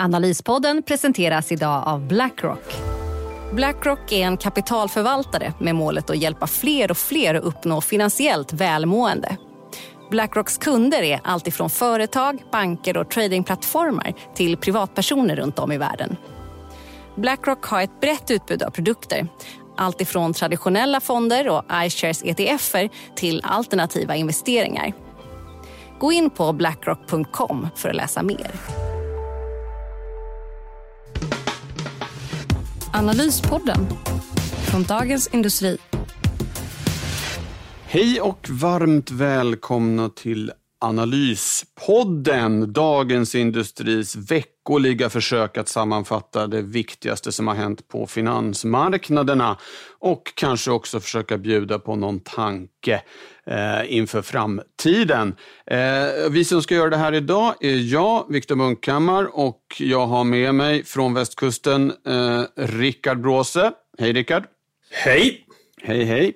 Analyspodden presenteras idag av Blackrock. Blackrock är en kapitalförvaltare med målet att hjälpa fler och fler att uppnå finansiellt välmående. Blackrocks kunder är alltifrån företag, banker och tradingplattformar till privatpersoner runt om i världen. Blackrock har ett brett utbud av produkter. Alltifrån traditionella fonder och iShares ETFer till alternativa investeringar. Gå in på blackrock.com för att läsa mer. Analyspodden från Dagens Industri. Hej och varmt välkomna till Analyspodden, Dagens Industris veckoliga försök att sammanfatta det viktigaste som har hänt på finansmarknaderna och kanske också försöka bjuda på någon tanke eh, inför framtiden. Eh, vi som ska göra det här idag är jag, Viktor Munkhammar, och jag har med mig från västkusten eh, Rickard Bråse. Hej Rickard! Hej! Hej hej!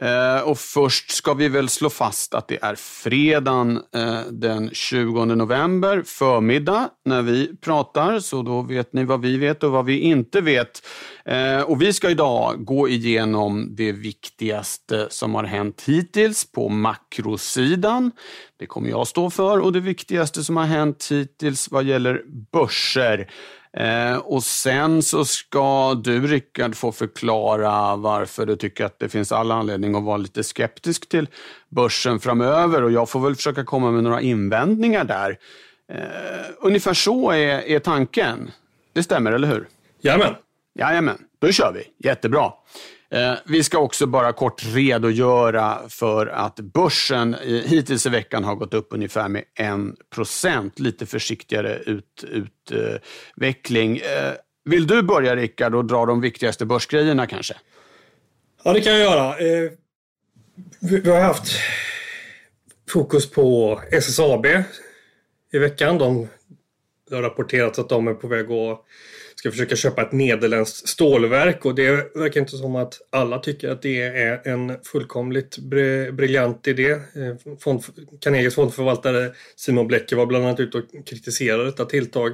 Eh, och först ska vi väl slå fast att det är fredagen eh, den 20 november förmiddag när vi pratar, så då vet ni vad vi vet och vad vi inte vet. Eh, och vi ska idag gå igenom det viktigaste som har hänt hittills på makrosidan. Det kommer jag stå för och det viktigaste som har hänt hittills vad gäller börser. Eh, och sen så ska du Rickard få förklara varför du tycker att det finns all anledning att vara lite skeptisk till börsen framöver och jag får väl försöka komma med några invändningar där. Eh, ungefär så är, är tanken. Det stämmer, eller hur? Jajamän. Jajamän, då kör vi. Jättebra. Eh, vi ska också bara kort redogöra för att börsen hittills i veckan har gått upp ungefär med 1% lite försiktigare ut, utveckling. Eh, vill du börja Rickard och dra de viktigaste börsgrejerna kanske? Ja, det kan jag göra. Eh, vi har haft fokus på SSAB i veckan. De har rapporterat att de är på väg att ska försöka köpa ett nederländskt stålverk och det verkar inte som att alla tycker att det är en fullkomligt briljant idé. Eh, fond, Carnegies fondförvaltare Simon Blecker var bland annat ute och kritiserade detta tilltag.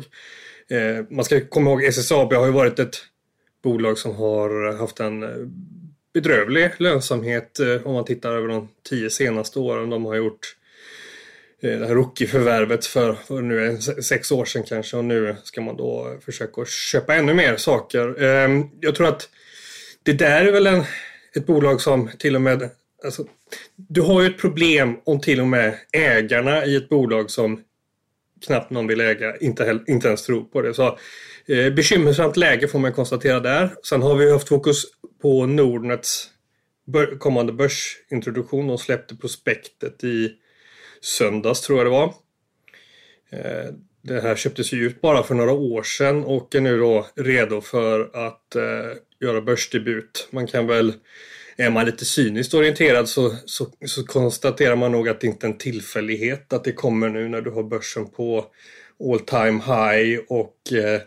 Eh, man ska komma ihåg SSAB har ju varit ett bolag som har haft en eh, bedrövlig lönsamhet om man tittar över de tio senaste åren. De har gjort Eh, det här rookie-förvärvet för, för nu är sex år sedan kanske och nu ska man då försöka köpa ännu mer saker. Ehm, jag tror att det där är väl en, ett bolag som till och med Alltså, du har ju ett problem om till och med ägarna i ett bolag som knappt någon vill äga inte, inte ens tror på det. Så, eh, bekymmersamt läge får man konstatera där. Sen har vi haft fokus på Nordnets kommande börsintroduktion. De släppte prospektet i söndags tror jag det var. Eh, det här köptes ju ut bara för några år sedan och är nu då redo för att eh, göra börsdebut. Man kan väl, är man lite cyniskt orienterad så, så, så, konstaterar man nog att det inte är en tillfällighet att det kommer nu när du har börsen på all time high och eh,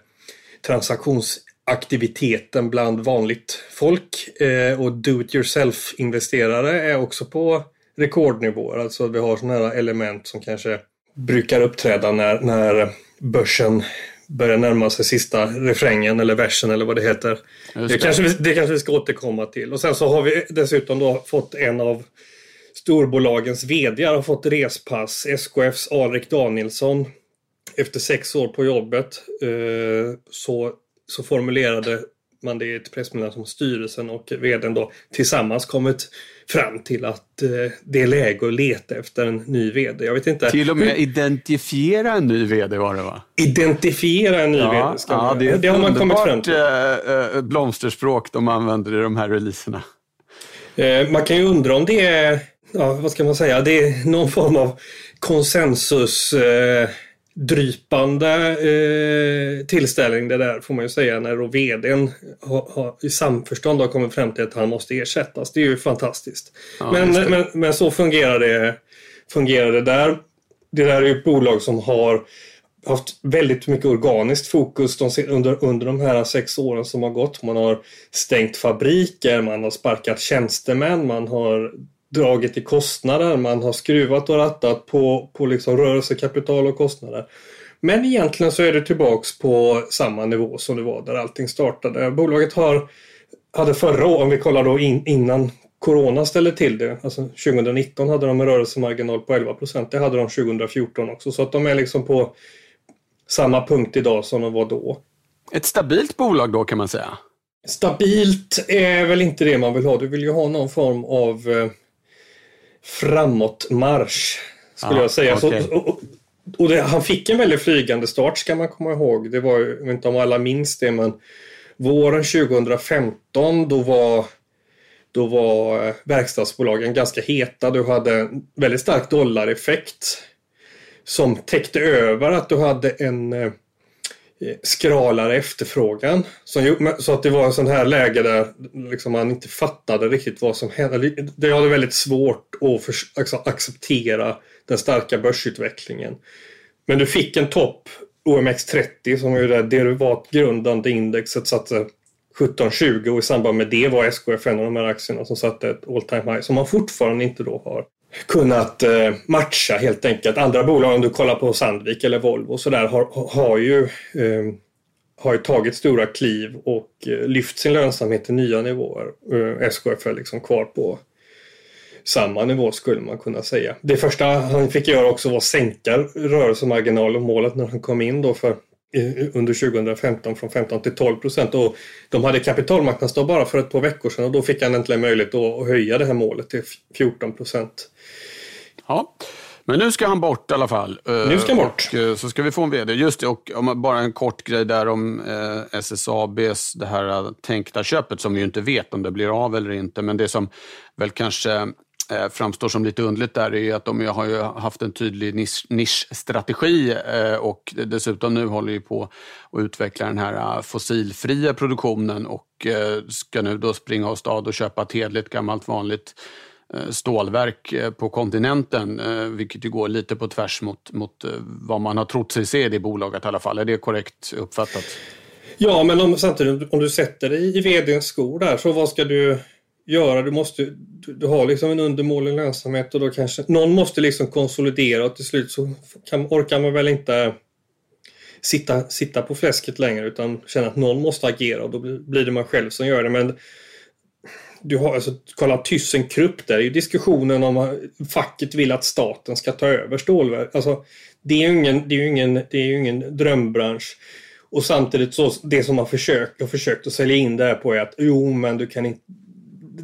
transaktionsaktiviteten bland vanligt folk eh, och do it yourself investerare är också på rekordnivåer. Alltså vi har sådana här element som kanske brukar uppträda när, när börsen börjar närma sig sista refrängen eller versen eller vad det heter. Det. det. kanske, vi, det kanske vi ska återkomma till. Och sen så har vi dessutom då fått en av storbolagens VD har fått respass. SKFs Alrik Danielsson. Efter sex år på jobbet eh, så, så formulerade man det i ett pressmeddelande som styrelsen och VDn då tillsammans kommit fram till att eh, det är läge att leta efter en ny VD. Jag vet inte. Till och med identifiera en ny VD var det va? Identifiera en ny ja, VD ska ja, det, det har man kommit fram till. Äh, blomsterspråk de använder i de här releaserna. Eh, man kan ju undra om det är, ja, vad ska man säga, det är någon form av konsensus eh, drypande eh, tillställning det där får man ju säga när då vdn ha, ha, i samförstånd har kommit fram till att han måste ersättas. Det är ju fantastiskt. Ja, men, men, men, så fungerar det, fungerar det där. Det där är ju ett bolag som har haft väldigt mycket organiskt fokus de, under, under de här sex åren som har gått. Man har stängt fabriker, man har sparkat tjänstemän, man har dragit i kostnader, man har skruvat och rattat på, på liksom rörelsekapital och kostnader. Men egentligen så är det tillbaks på samma nivå som det var där allting startade. Bolaget har, hade förra året, om vi kollar då in, innan Corona ställde till det, alltså 2019 hade de en rörelsemarginal på 11 procent. Det hade de 2014 också, så att de är liksom på samma punkt idag som de var då. Ett stabilt bolag då kan man säga? Stabilt är väl inte det man vill ha. Du vill ju ha någon form av eh, framåtmarsch, skulle ah, jag säga. Okay. Så, och, och det, han fick en väldigt flygande start ska man komma ihåg. Det var, jag vet inte om alla minns det, men våren 2015 då var då var eh, verkstadsbolagen ganska heta. Du hade en väldigt stark dollareffekt som täckte över att du hade en eh, skralare efterfrågan. Så att det var en sån här läge där liksom man inte fattade riktigt vad som hände. Det hade väldigt svårt att för, alltså, acceptera den starka börsutvecklingen. Men du fick en topp, OMX30, som är det derivatgrundande indexet satte 1720 och i samband med det var SKF en av de här aktierna som satte ett all time high som man fortfarande inte då har kunnat eh, matcha helt enkelt. Andra bolag, om du kollar på Sandvik eller Volvo så där, har, har, ju, eh, har ju tagit stora kliv och eh, lyft sin lönsamhet till nya nivåer. Eh, SKF är liksom kvar på samma nivå skulle man kunna säga. Det första han fick göra också var att sänka rörelsemarginal och målet när han kom in då för under 2015 från 15 till 12 procent. Och de hade kapitalmarknadsdag bara för ett par veckor sedan och då fick han äntligen möjlighet att höja det här målet till 14 procent. Ja. Men nu ska han bort i alla fall. Nu ska han bort. Och, eh, så ska vi få en vd. Just det, och bara en kort grej där om eh, SSABs det här tänkta köpet som vi ju inte vet om det blir av eller inte. Men det som väl kanske eh, framstår som lite underligt där är att de har ju haft en tydlig nisch, nischstrategi eh, och dessutom nu håller ju på att utveckla den här fossilfria produktionen och eh, ska nu då springa åstad och köpa ett gammalt vanligt Eh, Eh, stålverk eh, på kontinenten, eh, vilket ju går lite på tvärs mot, mot vad man har trott sig se i det bolaget i alla fall. Är det korrekt uppfattat? Ja, men om, samtidigt om du sätter dig i vdns skor där, så vad ska du göra? Du, måste, du, du har liksom en undermålig lönsamhet och då kanske någon måste liksom konsolidera och till slut så kan, orkar man väl inte sitta, sitta på fläsket längre utan känna att någon måste agera och då blir det man själv som gör det. Men du har alltså, kolla ThyssenKrupp där är ju diskussionen om facket vill att staten ska ta över stålverk. Alltså, det är ju ingen, det är ingen, det är ingen drömbransch. Och samtidigt så, det som man försökt, har försökt att sälja in det här på är att jo, men du kan inte...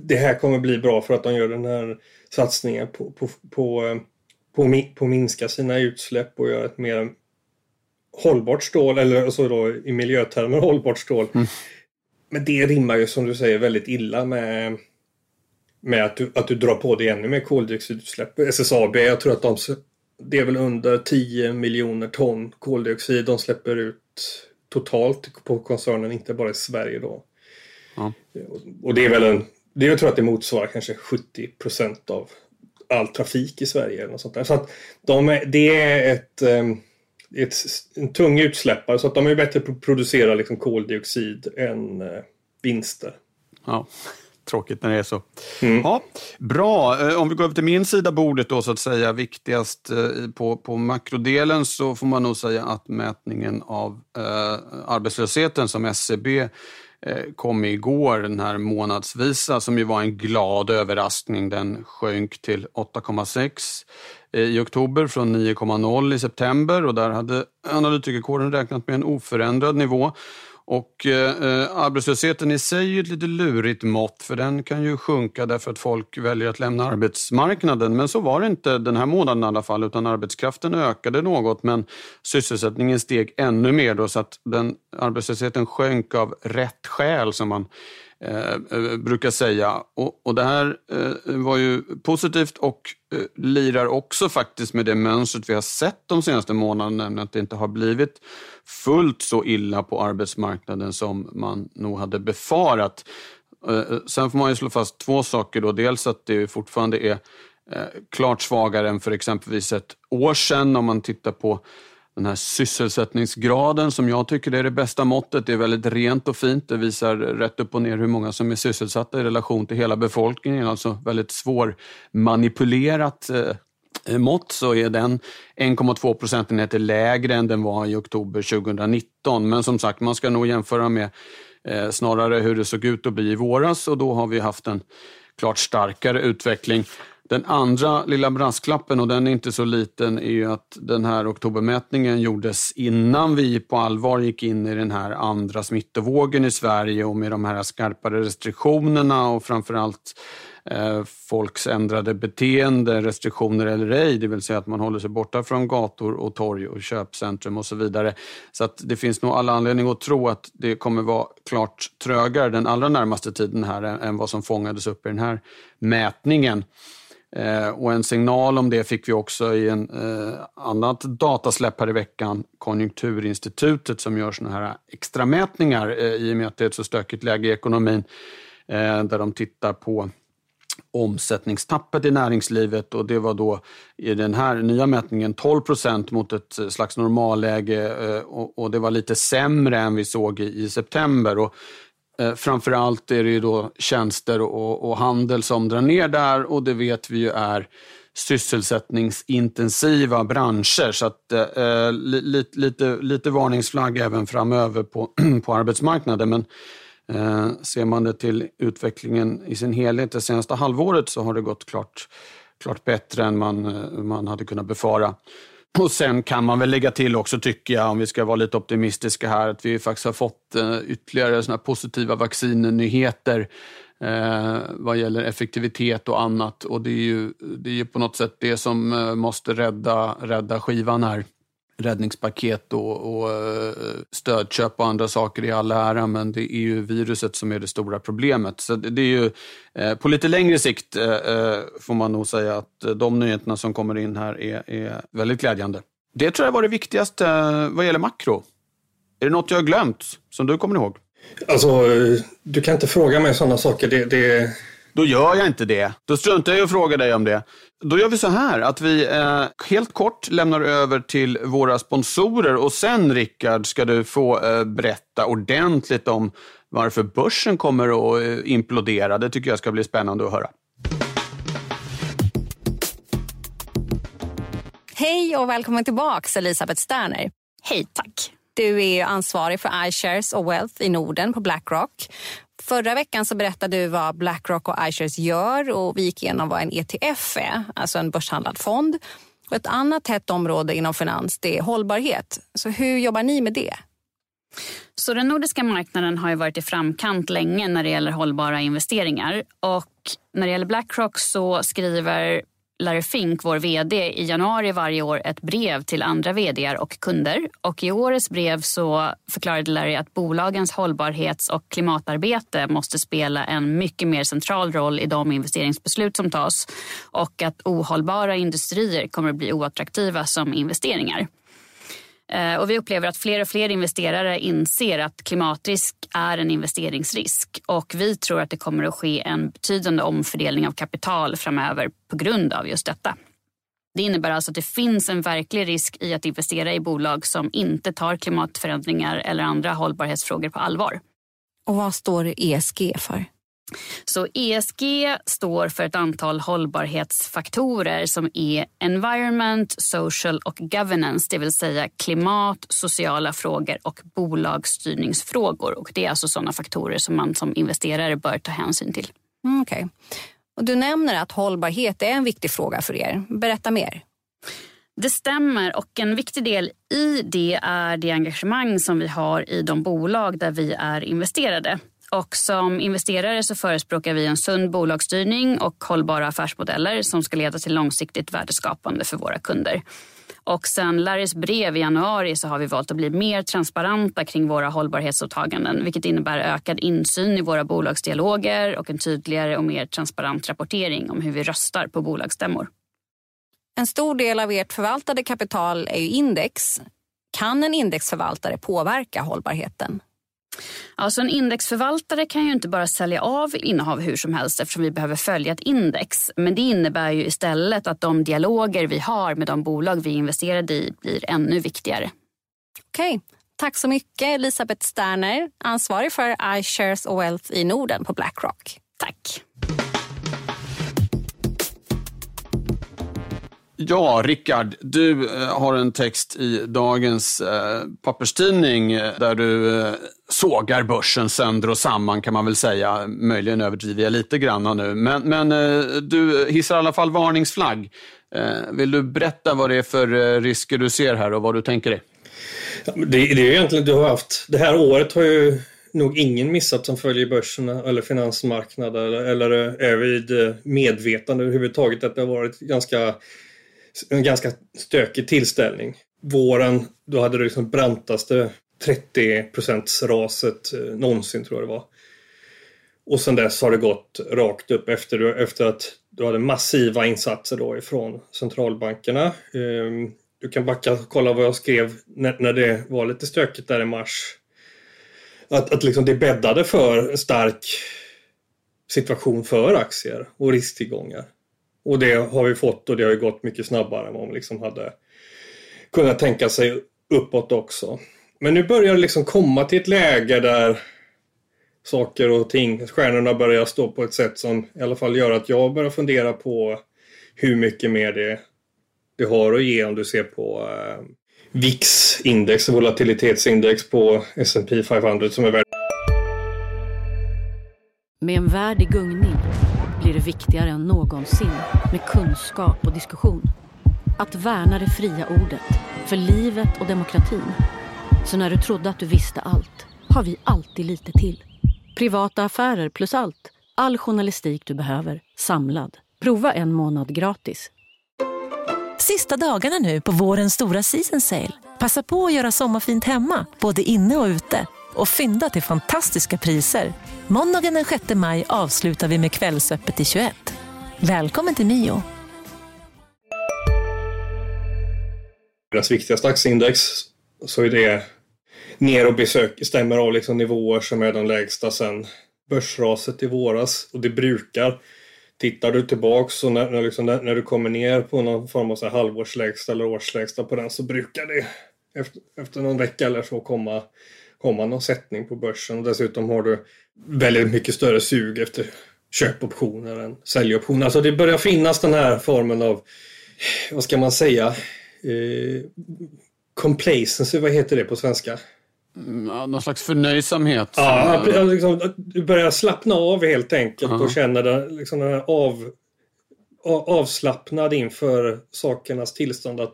Det här kommer bli bra för att de gör den här satsningen på, på, på, på, på minska sina utsläpp och göra ett mer hållbart stål, eller så då i miljötermer hållbart stål. Mm. Men det rimmar ju som du säger väldigt illa med, med att, du, att du drar på dig ännu mer koldioxidutsläpp. SSAB, jag tror att de, det är väl under 10 miljoner ton koldioxid de släpper ut totalt på koncernen, inte bara i Sverige då. Ja. Och det är väl en, det jag tror att det motsvarar kanske 70 procent av all trafik i Sverige. Eller något sånt där. Så att de det är ett um, ett, en tung utsläppare så att de är bättre på att producera liksom koldioxid än eh, vinster. Ja, tråkigt när det är så. Mm. Ja, bra, eh, om vi går över till min sida bordet då så att säga, viktigast eh, på, på makrodelen så får man nog säga att mätningen av eh, arbetslösheten som SCB e Eh, kom igår, den här månadsvisa, som ju var en glad överraskning. Den sjönk till 8,6 eh, i oktober från 9,0 i september och där hade analytikerkåren räknat med en oförändrad nivå. Och eh, eh, arbetslösheten i sig är ett lite lurigt mått för den kan ju sjunka därför att folk väljer att lämna arbetsmarknaden. Men så var det inte den här månaden i alla fall utan arbetskraften ökade något men sysselsättningen steg ännu mer då så att den, arbetslösheten sjönk av rätt skäl som man Eh, eh, brukar säga. Och, och det här eh, var ju positivt och eh, lirar också faktiskt med det mönstret vi har sett de senaste månaderna, nämligen att det inte har blivit fullt så illa på arbetsmarknaden som man nog hade befarat. Eh, eh sen får man ju slå fast två saker. Då. Dels att det fortfarande är eh, klart svagare än för exempelvis ett år sedan om man tittar på den här sysselsättningsgraden som jag tycker är det bästa måttet. Det är väldigt rent och fint. Det visar rätt upp och ner hur många som är sysselsatta i relation till hela befolkningen. Alltså väldigt svårmanipulerat eh, mått så är den 1,2 procentenheter lägre än den var i oktober 2019. Men som sagt, man ska nog jämföra med eh, snarare hur det såg ut att bli i våras och då har vi haft en klart starkare utveckling. Den andra lilla brasklappen, och den är inte så liten, är ju att den här oktobermätningen gjordes innan vi på allvar gick in i den här andra smittovågen i Sverige och med de här skarpare restriktionerna och framförallt eh, folks ändrade beteende, restriktioner eller ej, det vill säga att man håller sig borta från gator och torg och köpcentrum och så vidare. Så att det finns nog alla anledning att tro att det kommer vara klart trögare den allra närmaste tiden här än vad som fångades upp i den här mätningen. Eh, och en signal om det fick vi också i en eh, annat datasläpp här i veckan, Konjunkturinstitutet som gör såna här extramätningar eh, i och med att det är ett så stökigt läge i ekonomin, eh, där de tittar på omsättningstappet i näringslivet och det var då i den här nya mätningen 12 procent mot ett slags normalläge eh, och, det var lite sämre än vi såg i, i september. Och Eh, framförallt är det ju då tjänster och, och, handel som drar ner där och det vet vi ju är sysselsättningsintensiva branscher. Så att, eh, eh li, lite, lite varningsflagg även framöver på, på arbetsmarknaden. Men eh, ser man det till utvecklingen i sin helhet det senaste halvåret så har det gått klart, klart bättre än man, eh, man hade kunnat befara. Och sen kan man väl lägga till också, tycker jag, om vi ska vara lite optimistiska här, att vi faktiskt har fått eh, ytterligare såna positiva vaccinnyheter eh, vad gäller effektivitet och annat. Och det är ju, det är ju på något sätt det som eh, måste rädda, rädda skivan här räddningspaket och, och eh, stödköp och andra saker i all ära, men det är ju viruset som är det stora problemet. Så det är ju eh, på lite längre sikt eh, eh, får man nog säga att de nyheterna som kommer in här är, är väldigt glädjande. Det tror jag var det viktigaste eh, vad gäller makro. Är det något jag har glömt som du kommer ihåg? Alltså, du kan inte fråga mig sådana saker. Det, det... Då gör jag inte det. Då struntar jag i att fråga dig om det. Då gör vi så här att vi eh, helt kort lämnar över till våra sponsorer och sen Rickard ska du få eh, berätta ordentligt om varför börsen kommer att eh, implodera. Det tycker jag ska bli spännande att höra. Hej och välkommen tillbaka Elisabeth Sterner. Hej, tack. Du är ansvarig för iShares och Wealth i Norden på Blackrock. Förra veckan så berättade du vad Blackrock och iShares gör och vi gick igenom vad en ETF är, alltså en börshandlad fond. Och ett annat hett område inom finans det är hållbarhet. Så hur jobbar ni med det? Så den nordiska marknaden har ju varit i framkant länge när det gäller hållbara investeringar. Och när det gäller Blackrock så skriver Larry Fink, vår vd, i januari varje år ett brev till andra vd och kunder. Och I årets brev så förklarade Larry att bolagens hållbarhets och klimatarbete måste spela en mycket mer central roll i de investeringsbeslut som tas och att ohållbara industrier kommer att bli oattraktiva som investeringar. Eh, och vi upplever att fler och fler investerare inser att klimatrisk är en investeringsrisk och vi tror att det kommer att ske en betydande omfördelning av kapital framöver på grund av just detta. Det innebär alltså att det finns en verklig risk i att investera i bolag som inte tar klimatförändringar eller andra hållbarhetsfrågor på allvar. Och vad står ESG för? Så ESG står för ett antal hållbarhetsfaktorer som är environment, social och governance, det vill säga klimat, sociala frågor och bolagsstyrningsfrågor. Och det är alltså sådana faktorer som man som investerare bör ta hänsyn till. Mm, okay. och du nämner att hållbarhet är en viktig fråga för er. Berätta mer. Det stämmer och en viktig del i det är det engagemang som vi har i de bolag där vi är investerade. Och som investerare så förespråkar vi en sund bolagsstyrning och hållbara affärsmodeller som ska leda till långsiktigt värdeskapande för våra kunder. Och sen Larrys brev i januari så har vi valt att bli mer transparenta kring våra hållbarhetsåtaganden vilket innebär ökad insyn i våra bolagsdialoger och en tydligare och mer transparent rapportering om hur vi röstar på bolagsstämmor. En stor del av ert förvaltade kapital är ju index. Kan en indexförvaltare påverka hållbarheten? Alltså en indexförvaltare kan ju inte bara sälja av innehav hur som helst eftersom vi behöver följa ett index. Men det innebär ju istället att de dialoger vi har med de bolag vi investerade i blir ännu viktigare. Okej, tack så mycket Elisabeth Sterner, ansvarig för iShares och Wealth i Norden på Blackrock. Tack. Ja, Rickard, du eh, har en text i dagens eh, papperstidning eh, där du eh, sågar börsen sönder och samman kan man väl säga. Möjligen överdriver jag lite grann nu, men, men eh, du hissar i alla fall varningsflagg. Eh, vill du berätta vad det är för eh, risker du ser här och vad du tänker dig? Det, det är egentligen du har haft. Det här året har ju nog ingen missat som följer börserna eller finansmarknader eller är vid medvetande överhuvudtaget att det har varit ganska en ganska stökig tillställning. Våren, då hade du liksom brantaste 30 raset eh, någonsin tror jag det var. Och sen dess har det gått rakt upp efter, efter att du hade massiva insatser då ifrån centralbankerna. Ehm, du kan backa och kolla vad jag skrev när, när det var lite stökigt där i mars. Att, att liksom det bäddade för en stark situation för aktier och risktillgångar. Och det har vi fått och det har ju gått mycket snabbare än vad man liksom hade kunnat tänka sig uppåt också. Men nu börjar det liksom komma till ett läge där saker och ting, stjärnorna börjar stå på ett sätt som i alla fall gör att jag börjar fundera på hur mycket mer det, det har att ge om du ser på eh, VIX-index, volatilitetsindex på S&P 500 som är värd. Med en värld i gungning blir det viktigare än någonsin med kunskap och diskussion. Att värna det fria ordet, för livet och demokratin. Så när du trodde att du visste allt, har vi alltid lite till. Privata affärer plus allt. All journalistik du behöver, samlad. Prova en månad gratis. Sista dagarna nu på vårens stora season sale. Passa på att göra sommarfint hemma, både inne och ute. Och fynda till fantastiska priser. Måndagen den 6 maj avslutar vi med Kvällsöppet i 21. Välkommen till Mio. Deras viktigaste aktieindex så är det ner och besök, stämmer av liksom nivåer som är de lägsta sedan börsraset i våras. Och det brukar, tittar du tillbaks och när, när, liksom, när, när du kommer ner på någon form av så här halvårslägsta eller årslägsta på den så brukar det efter, efter någon vecka eller så komma, komma någon sättning på börsen. Och dessutom har du väldigt mycket större sug efter köpoptioner än säljoptioner. Alltså det börjar finnas den här formen av, vad ska man säga, eh, complacency, vad heter det på svenska? Mm, ja, någon slags förnöjsamhet. Ja, liksom, du börjar slappna av helt enkelt -huh. och känna den, liksom, den här av, avslappnad inför sakernas tillstånd. Att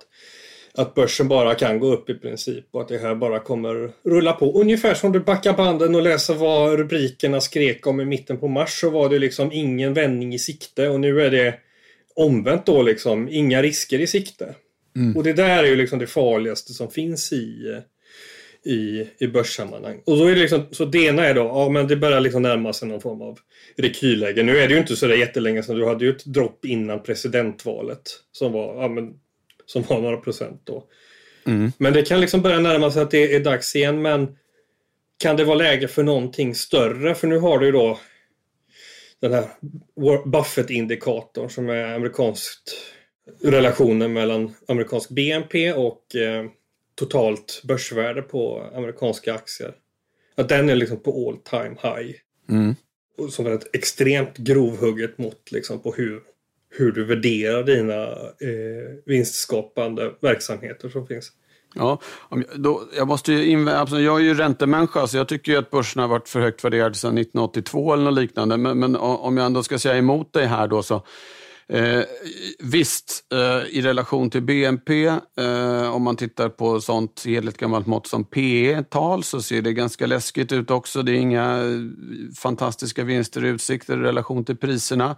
att börsen bara kan gå upp i princip och att det här bara kommer rulla på. Ungefär som du backar banden och läser vad rubrikerna skrek om i mitten på mars så var det liksom ingen vändning i sikte och nu är det omvänt då liksom inga risker i sikte. Mm. Och det där är ju liksom det farligaste som finns i i, i börssammanhang. Och då är det liksom, så det ena är då, ja men det börjar liksom närma sig någon form av rekylläge. Nu är det ju inte så där jättelänge sedan, du hade ju ett dropp innan presidentvalet som var, ja men som var några procent då. Mm. Men det kan liksom börja närma sig att det är dags igen men kan det vara läge för någonting större? För nu har du ju då den här Buffett-indikatorn som är amerikanskt relationen mellan amerikansk BNP och eh, totalt börsvärde på amerikanska aktier. Att den är liksom på all time high. Mm. Som är ett extremt grovhugget mått liksom på hur hur du värderar dina eh, vinstskapande verksamheter som finns. Ja, då, jag, måste ju invä- alltså, jag är ju räntemänniska, så jag tycker ju att börsen har varit för högt värderad sedan 1982 eller något liknande. Men, men om jag ändå ska säga emot dig här då så Eh, visst, eh, i relation till BNP, eh, om man tittar på sånt heligt gammalt mått som PE-tal så ser det ganska läskigt ut också. Det är inga eh, fantastiska vinster i utsikter i relation till priserna.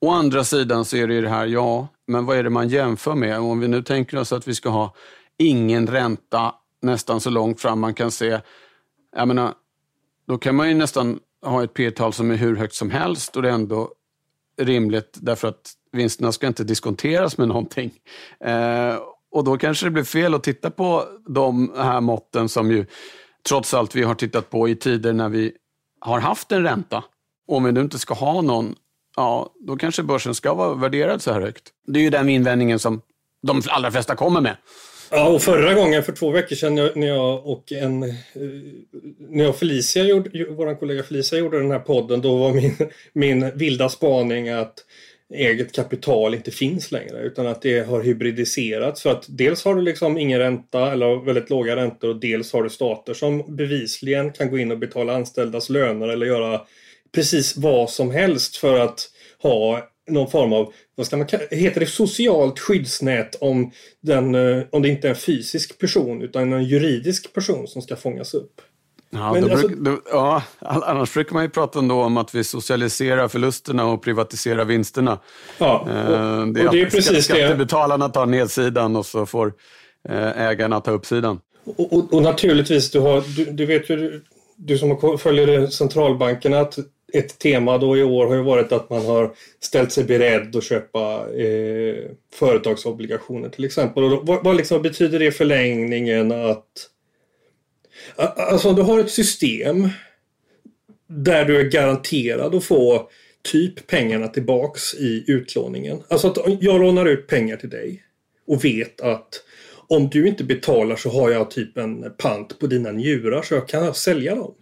Å andra sidan så är det ju det här, ja, men vad är det man jämför med? Om vi nu tänker oss att vi ska ha ingen ränta nästan så långt fram man kan se. Jag menar, då kan man ju nästan ha ett P tal som är hur högt som helst och det är ändå rimligt därför att vinsterna ska inte diskonteras med någonting. Eh, och då kanske det blir fel att titta på de här måtten som ju trots allt vi har tittat på i tider när vi har haft en ränta. Om vi nu inte ska ha någon, ja, då kanske börsen ska vara värderad så här högt. Det är ju den invändningen som de allra flesta kommer med. Ja, och förra gången för två veckor sedan när jag och en... Eh, när jag och Felicia gjorde, vår kollega Felicia gjorde den här podden, då var min, min vilda spaning att eget kapital inte finns längre utan att det har hybridiserats. För att dels har du liksom ingen ränta eller väldigt låga räntor och dels har du stater som bevisligen kan gå in och betala anställdas löner eller göra precis vad som helst för att ha någon form av, vad ska man heter det socialt skyddsnät om, den, eh, om det inte är en fysisk person utan en juridisk person som ska fångas upp. Ja, Men, alltså, bruk, då, ja, annars brukar man ju prata ändå om att vi socialiserar förlusterna och privatiserar vinsterna. Ja, och, eh, det är, och det är precis skattebetalarna tar nedsidan och så får eh, ägarna ta uppsidan. Och, och, och naturligtvis, du, har, du, du vet ju, du som följer centralbankerna, att ett tema då i år har ju varit att man har ställt sig beredd att köpa eh, företagsobligationer till exempel. Och då, vad, vad liksom betyder det i förlängningen att Alltså du har ett system där du är garanterad att få typ pengarna tillbaks i utlåningen. Alltså att jag lånar ut pengar till dig och vet att om du inte betalar så har jag typ en pant på dina njurar så jag kan sälja dem.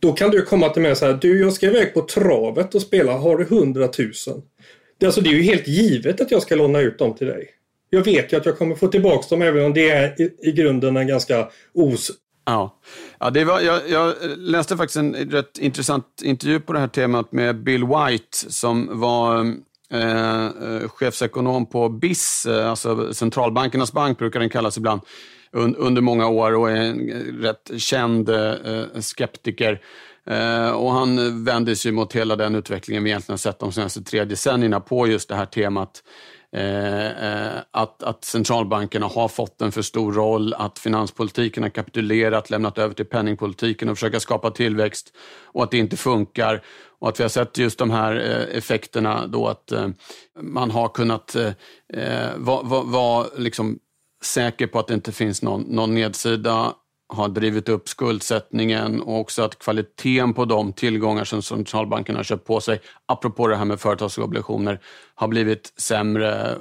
Då kan du komma till mig och säga du jag ska iväg på travet och spela, har du hundratusen? Det, alltså, det är ju helt givet att jag ska låna ut dem till dig. Jag vet ju att jag kommer få tillbaka dem även om det är i, i grunden en ganska os... Ja, ja det var, jag, jag, läste faktiskt en rätt intressant intervju på det här temat med Bill White som var mm, Eh, eh, chefsekonom på BIS, eh, alltså centralbankernas bank brukar den kallas ibland, un, under många år och är en eh, rätt känd eh, eh, skeptiker. Eh, och han vänder sig mot hela den utvecklingen vi egentligen har sett de senaste tre decennierna på just det här temat Eh, eh, att, att centralbankerna har fått en för stor roll, att finanspolitiken har kapitulerat, lämnat över till penningpolitiken och försöka skapa tillväxt och att det inte funkar. Och att vi har sett just de här eh, effekterna då att eh, man har kunnat vara va, va, liksom säker på att det inte finns någon, någon nedsida har drivit upp skuldsättningen och också att kvaliteten på de tillgångar som centralbanken har köpt på sig, apropå det här med företagsobligationer, har blivit sämre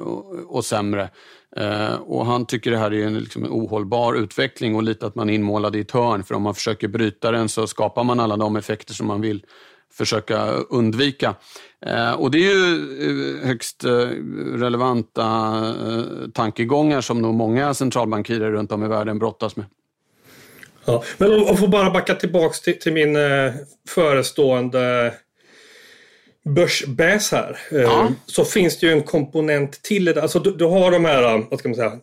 och sämre. Eh, och han tycker det här är en, liksom en ohållbar utveckling och lite att man är inmålad i ett hörn, för om man försöker bryta den så skapar man alla de effekter som man vill försöka undvika. Eh, och det är ju eh, högst relevanta tankegångar som nog många centralbankirer runt om i världen brottas med. Ja, men om jag får bara backa tillbaks till, till min eh, förestående börsbäs här. Eh, ja. Så finns det ju en komponent till det. Alltså du, du, har de här, vad ska man säga,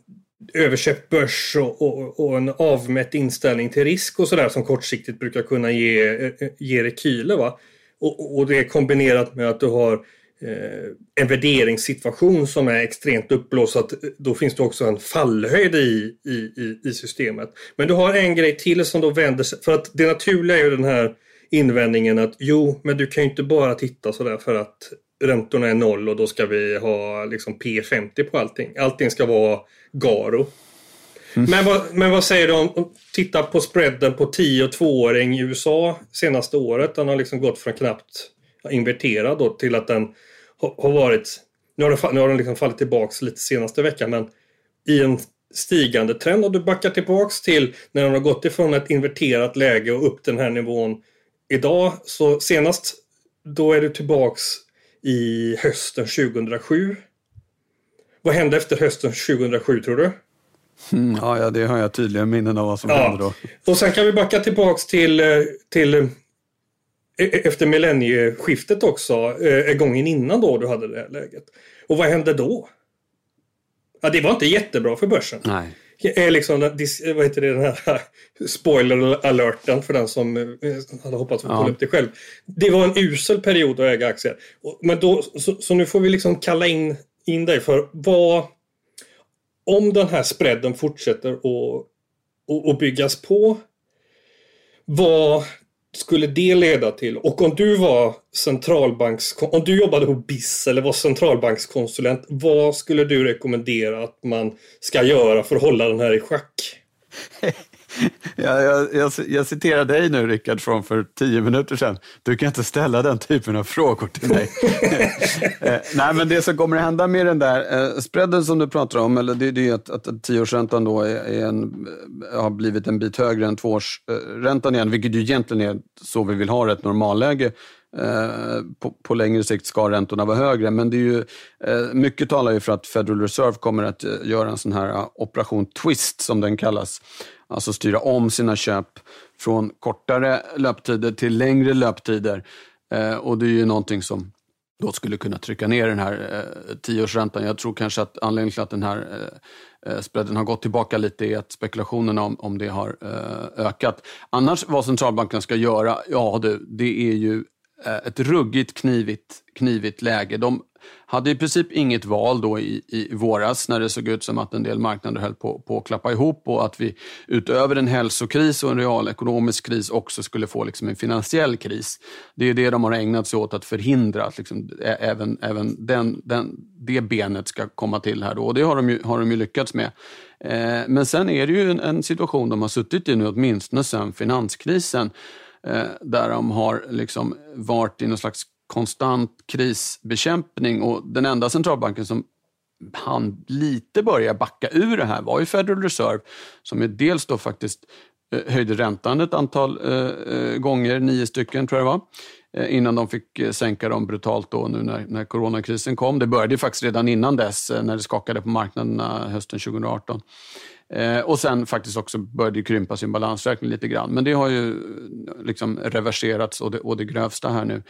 överköpt börs och, och, och en avmätt inställning till risk och sådär som kortsiktigt brukar kunna ge, eh, ge rekyler. Va? Och, och det är kombinerat med att du har Eh, en värderingssituation som är extremt uppblåst. att då finns det också en fallhöjd i, i, i systemet. Men du har en grej till som då vänder sig. För att det naturliga är ju den här invändningen att jo, men du kan ju inte bara titta sådär för att räntorna är noll och då ska vi ha liksom P50 på allting. Allting ska vara Garo. Mm. Men, vad, men vad säger du om, titta på spreaden på 10 och 2-åring i USA senaste året. Den har liksom gått från knappt inverterad då till att den har varit, nu har den, nu har den liksom fallit tillbaks lite senaste veckan, men i en stigande trend och du backar tillbaks till när den har gått ifrån ett inverterat läge och upp den här nivån idag. Så senast då är du tillbaks i hösten 2007. Vad hände efter hösten 2007 tror du? Mm, ja, ja, det har jag tydliga minnen av vad som ja. hände då. Och sen kan vi backa tillbaks till, eh, till efter millennieskiftet också, eh, gången innan då du hade det här läget. Och vad hände då? Ja, det var inte jättebra för börsen. Nej. är liksom vad heter det, den här spoiler-alerten för den som eh, hade hoppats få kolla upp det själv. Det var en usel period att äga aktier. Men då, så, så nu får vi liksom kalla in, in dig för vad... Om den här spreaden fortsätter att byggas på, vad skulle det leda till? Och om du var centralbanks... Om du jobbade på BIS eller var centralbankskonsulent, vad skulle du rekommendera att man ska göra för att hålla den här i schack? Jag, jag, jag, jag citerar dig nu, Rickard, från för tio minuter sedan. Du kan inte ställa den typen av frågor till mig. Eh, nej, men det som kommer att hända med den där eh, spreaden som du pratar om, eller det, det är att, att tioårsräntan då är, är en, eh, har blivit en bit högre än tvåårsräntan igen, vilket ju egentligen är så vi vill ha ett normalläge. Eh, på, på, längre sikt ska räntorna vara högre, men det är ju, eh, mycket talar ju för att Federal Reserve kommer att göra en sån här operation twist, som den kallas. Alltså styra om sina köp från kortare löptider till längre löptider. Eh, och det är ju någonting som då skulle kunna trycka ner den här eh, tioårsräntan. Jag tror kanske att anledningen till att den här eh, eh spreaden har gått tillbaka lite är att spekulationerna om, om det har eh, ökat. Annars, vad centralbanken ska göra, ja du, det är ju Eh, ett ruggigt knivigt, knivigt läge. De hade i princip inget val då i, i våras när det såg ut som att en del marknader höll på, på att klappa ihop och att vi utöver en hälsokris och en realekonomisk kris också skulle få liksom en finansiell kris. Det är det de har ägnat sig åt att förhindra, att liksom även, även den, den, det benet ska komma till här. Då. Och det har de ju, har de ju lyckats med. Eh, men sen är det ju en, en situation de har suttit i nu åtminstone sedan finanskrisen Eh, där de har liksom varit i någon slags konstant krisbekämpning och den enda centralbanken som han lite börja backa ur det här var ju Federal Reserve som ju dels då faktiskt eh, höjde räntan ett antal eh, eh, gånger, nio stycken tror jag det var, eh, innan de fick sänka dem brutalt då nu när, när coronakrisen kom. Det började faktiskt redan innan dess när det skakade på marknaderna hösten 2018. Eh, och sen faktiskt också började krympa sin balansräkning lite grann. Men det har ju liksom reverserats och det, och det grövsta här nu.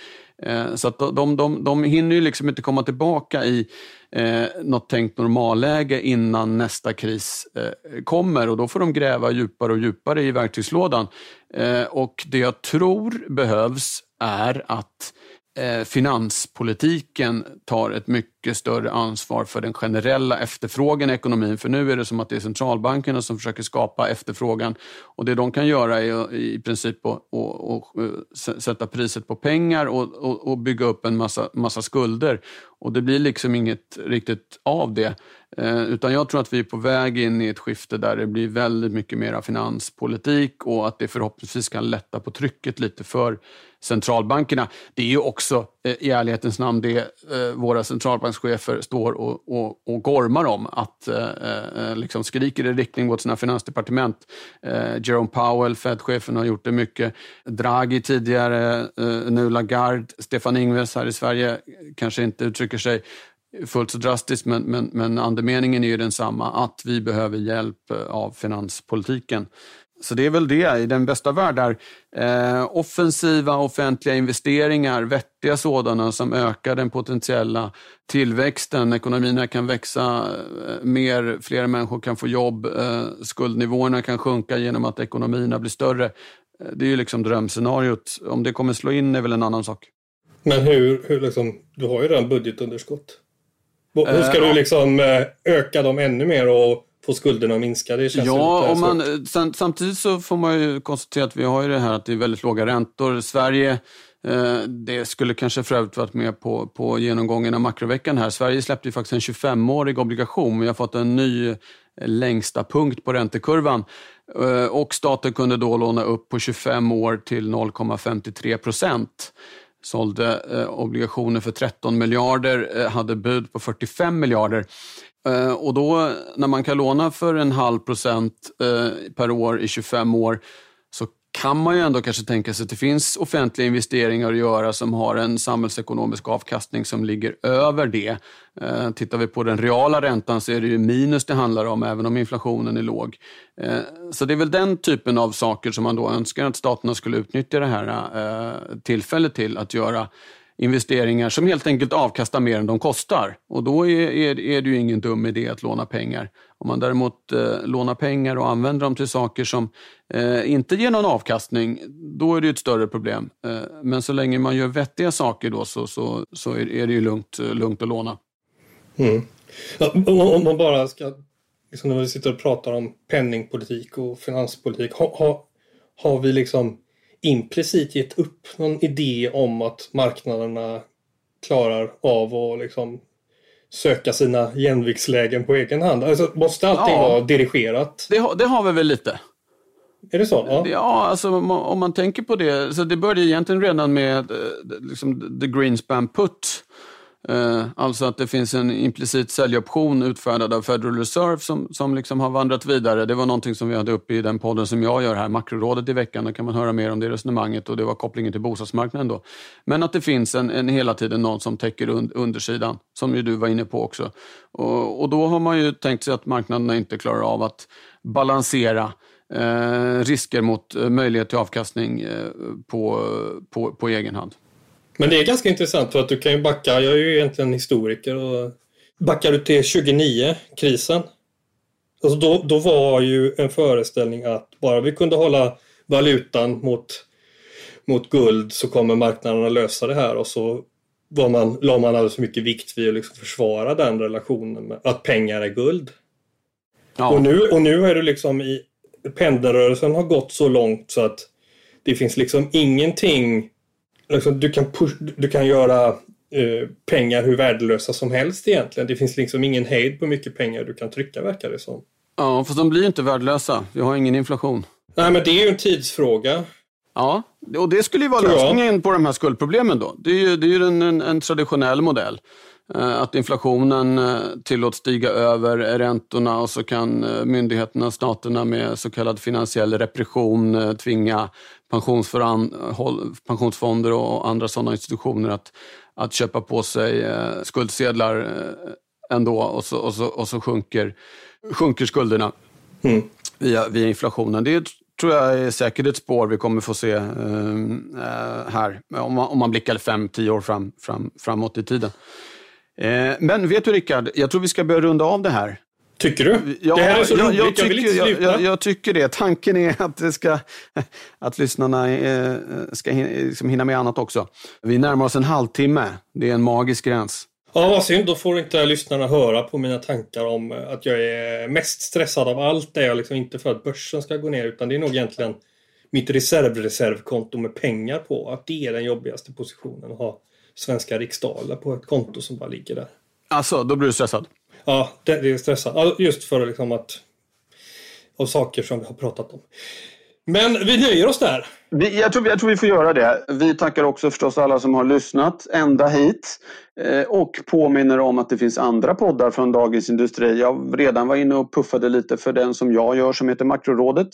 Eh, så att de, de, de hinner ju liksom inte komma tillbaka i eh, något tänkt normalläge innan nästa kris eh, kommer och då får de gräva djupare och djupare i verktygslådan. Eh, och det jag tror behövs är att Eh, Eh, finanspolitiken tar ett mycket större ansvar för den generella efterfrågan i ekonomin. För nu är det som att det är centralbankerna som försöker skapa efterfrågan. Och det de kan göra är i princip att, att, eh, sätta priset på pengar och, och, bygga upp en massa, massa skulder. Och det blir liksom inget riktigt av det. Eh, utan jag tror att vi är på väg in i ett skifte där det blir väldigt mycket mer finanspolitik och att det förhoppningsvis kan lätta på trycket lite för centralbankerna. Det är ju också eh, i ärlighetens namn det eh, våra centralbankschefer står och, och, och gormar om. Att eh, liksom skriker i riktning mot sina finansdepartement. Jerome Powell, Fed-chefen, har gjort det mycket. Draghi tidigare, nu Lagarde, Stefan Ingves här i Sverige kanske inte uttrycker sig fullt så drastiskt, men, men, men andemeningen är ju densamma, att vi behöver hjälp eh, av finanspolitiken. Så det är väl det, i den bästa värld, där eh, offensiva offentliga investeringar, vettiga sådana som ökar den potentiella tillväxten. Ekonomierna kan växa eh, mer, fler människor kan få jobb, eh, skuldnivåerna kan sjunka genom att ekonomierna blir större. Eh, det är ju liksom drömscenariot. Om det kommer slå in är väl en annan sak. Men hur, hur liksom, du har ju redan budgetunderskott. Hur ska du liksom eh, öka dem ännu mer och få skulderna att minska? Det känns ja, och man, samtidigt så får man ju konstatera att vi har ju det här att det är väldigt låga räntor. Sverige eh, det skulle kanske för övrigt varit med på, på genomgången av makroveckan här. Sverige släppte ju faktiskt en 25-årig obligation. Vi har fått en ny längsta punkt på räntekurvan. Och staten kunde då låna upp på 25 år till 0,53 procent sålde eh, obligationer för 13 miljarder, eh, hade bud på 45 miljarder. Eh, och då när man kan låna för en halv procent eh, per år i 25 år kan man ju ändå kanske tänka sig att det finns offentliga investeringar att göra som har en samhällsekonomisk avkastning som ligger över det. Eh, tittar vi på den reala räntan så är det ju minus det handlar om, även om inflationen är låg. Eh, så det är väl den typen av saker som man då önskar att staterna skulle utnyttja det här eh, tillfället till att göra investeringar som helt enkelt avkastar mer än de kostar. Och då är, är, är det ju ingen dum idé att låna pengar. Om man däremot eh, lånar pengar och använder dem till saker som eh, inte ger någon avkastning, då är det ett större problem. Eh, men så länge man gör vettiga saker då så, så, så är, är det ju lugnt, lugnt att låna. Mm. Ja, om man bara ska, liksom när vi sitter och pratar om penningpolitik och finanspolitik, ha, ha, har vi liksom implicit gett upp någon idé om att marknaderna klarar av att liksom söka sina jämviktslägen på egen hand? Alltså, måste allting ja, vara dirigerat? Det, har, det har vi väl lite. Är det så? Ja, ja alltså, om, man, tänker på det. Så det började egentligen redan med eh, liksom, the Greenspan put Eh, alltså att det finns en implicit säljoption utfärdad av Federal Reserve som, som liksom har vandrat vidare. Det var någonting som vi hade uppe i den podden som jag gör här, Makrorådet i veckan. Då kan man höra mer om det resonemanget och det var kopplingen till bostadsmarknaden då. Men att det finns en, en hela tiden någon som täcker un, undersidan, som ju du var inne på också. Och, och då har man ju tänkt sig att marknaderna inte klarar av att balansera eh, risker mot eh, möjlighet till avkastning eh, på, på, på egen hand. Men det är ganska intressant för att du kan ju backa, jag är ju egentligen historiker och backar du till 29-krisen. Alltså då, då var ju en föreställning att bara vi kunde hålla valutan mot, mot guld så kommer marknaderna lösa det här och så var man, la man alldeles för mycket vikt vid att liksom försvara den relationen med att pengar är guld. Ja. Och, nu, och nu är det liksom i pendelrörelsen har gått så långt så att det finns liksom ingenting liksom, du, kan push, du kan göra eh, pengar hur värdelösa som helst egentligen. Det finns liksom ingen hejd på hur mycket pengar du kan trycka verkar det som. Ja, fast de blir inte värdelösa. Vi har ingen inflation. Nej, men det är ju en tidsfråga. Ja, och det skulle ju vara lösningen på de här skuldproblemen då. Det är ju, det är ju en, en, en traditionell modell. Eh, att inflationen eh, tillåts stiga över räntorna och så kan eh, myndigheterna, staterna med så kallad finansiell repression tvinga pensionsfonder och andra sådana institutioner att, att köpa på sig skuldsedlar ändå och så, och så, och så sjunker, sjunker skulderna mm. via, via inflationen. Det tror jag är säkert ett spår vi kommer få se här om man, om man blickar fem, tio år fram, fram, framåt i tiden. Eh, men vet du Rickard, jag tror vi ska börja runda av det här. Tycker du? Ja, det här är så jag, roligt, jag, jag vill inte sluta. Jag, jag, tycker det. Tanken är att, det ska, att lyssnarna eh, ska liksom hinna med annat också. Vi närmar oss en halvtimme. Det är en magisk gräns. Ja, vad synd. Då får inte lyssnarna höra på mina tankar om att jag är mest stressad av allt. Det är jag liksom inte för att börsen ska gå ner, utan det är nog egentligen mitt reservreservkonto med pengar på. Att det är den jobbigaste positionen att ha svenska riksdaler på ett konto som bara ligger där. Alltså, då blir du stressad? Ja, det, det är stressande. Just för liksom att... Av saker som vi har pratat om. Men vi nöjer oss där. Vi, jag, tror, jag tror vi får göra det. Vi tackar också förstås alla som har lyssnat ända hit. Eh, och påminner om att det finns andra poddar från Dagens Industri. Jag redan var inne och puffade lite för den som jag gör som heter Makrorådet.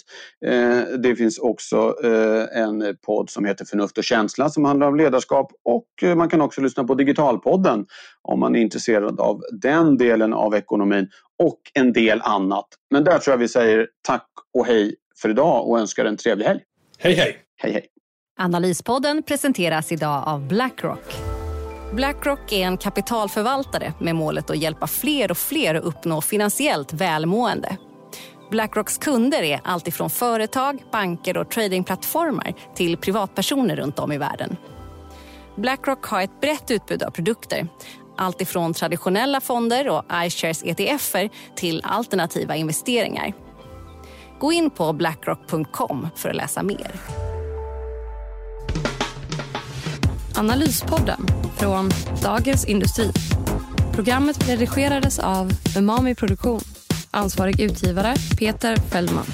Eh, det finns också eh, en podd som heter Förnuft och känsla som handlar om ledarskap. Och eh, man kan också lyssna på Digitalpodden om man är intresserad av den delen av ekonomin och en del annat. Men där tror jag vi säger tack och hej för idag och önskar en trevlig helg. Hej hej! Hej hej! Analyspodden presenteras idag av Blackrock. Blackrock är en kapitalförvaltare med målet att hjälpa fler och fler att uppnå finansiellt välmående. Blackrocks kunder är alltifrån företag, banker och tradingplattformar till privatpersoner runt om i världen. Blackrock har ett brett utbud av produkter. Alltifrån traditionella fonder och iShares ETFer till alternativa investeringar. Gå in på blackrock.com för att läsa mer. Analyspodden från Dagens Industri. Programmet redigerades av Umami Produktion. Ansvarig utgivare Peter Fellman.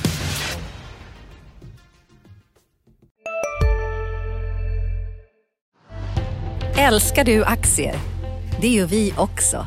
Älskar du aktier? Det gör vi också.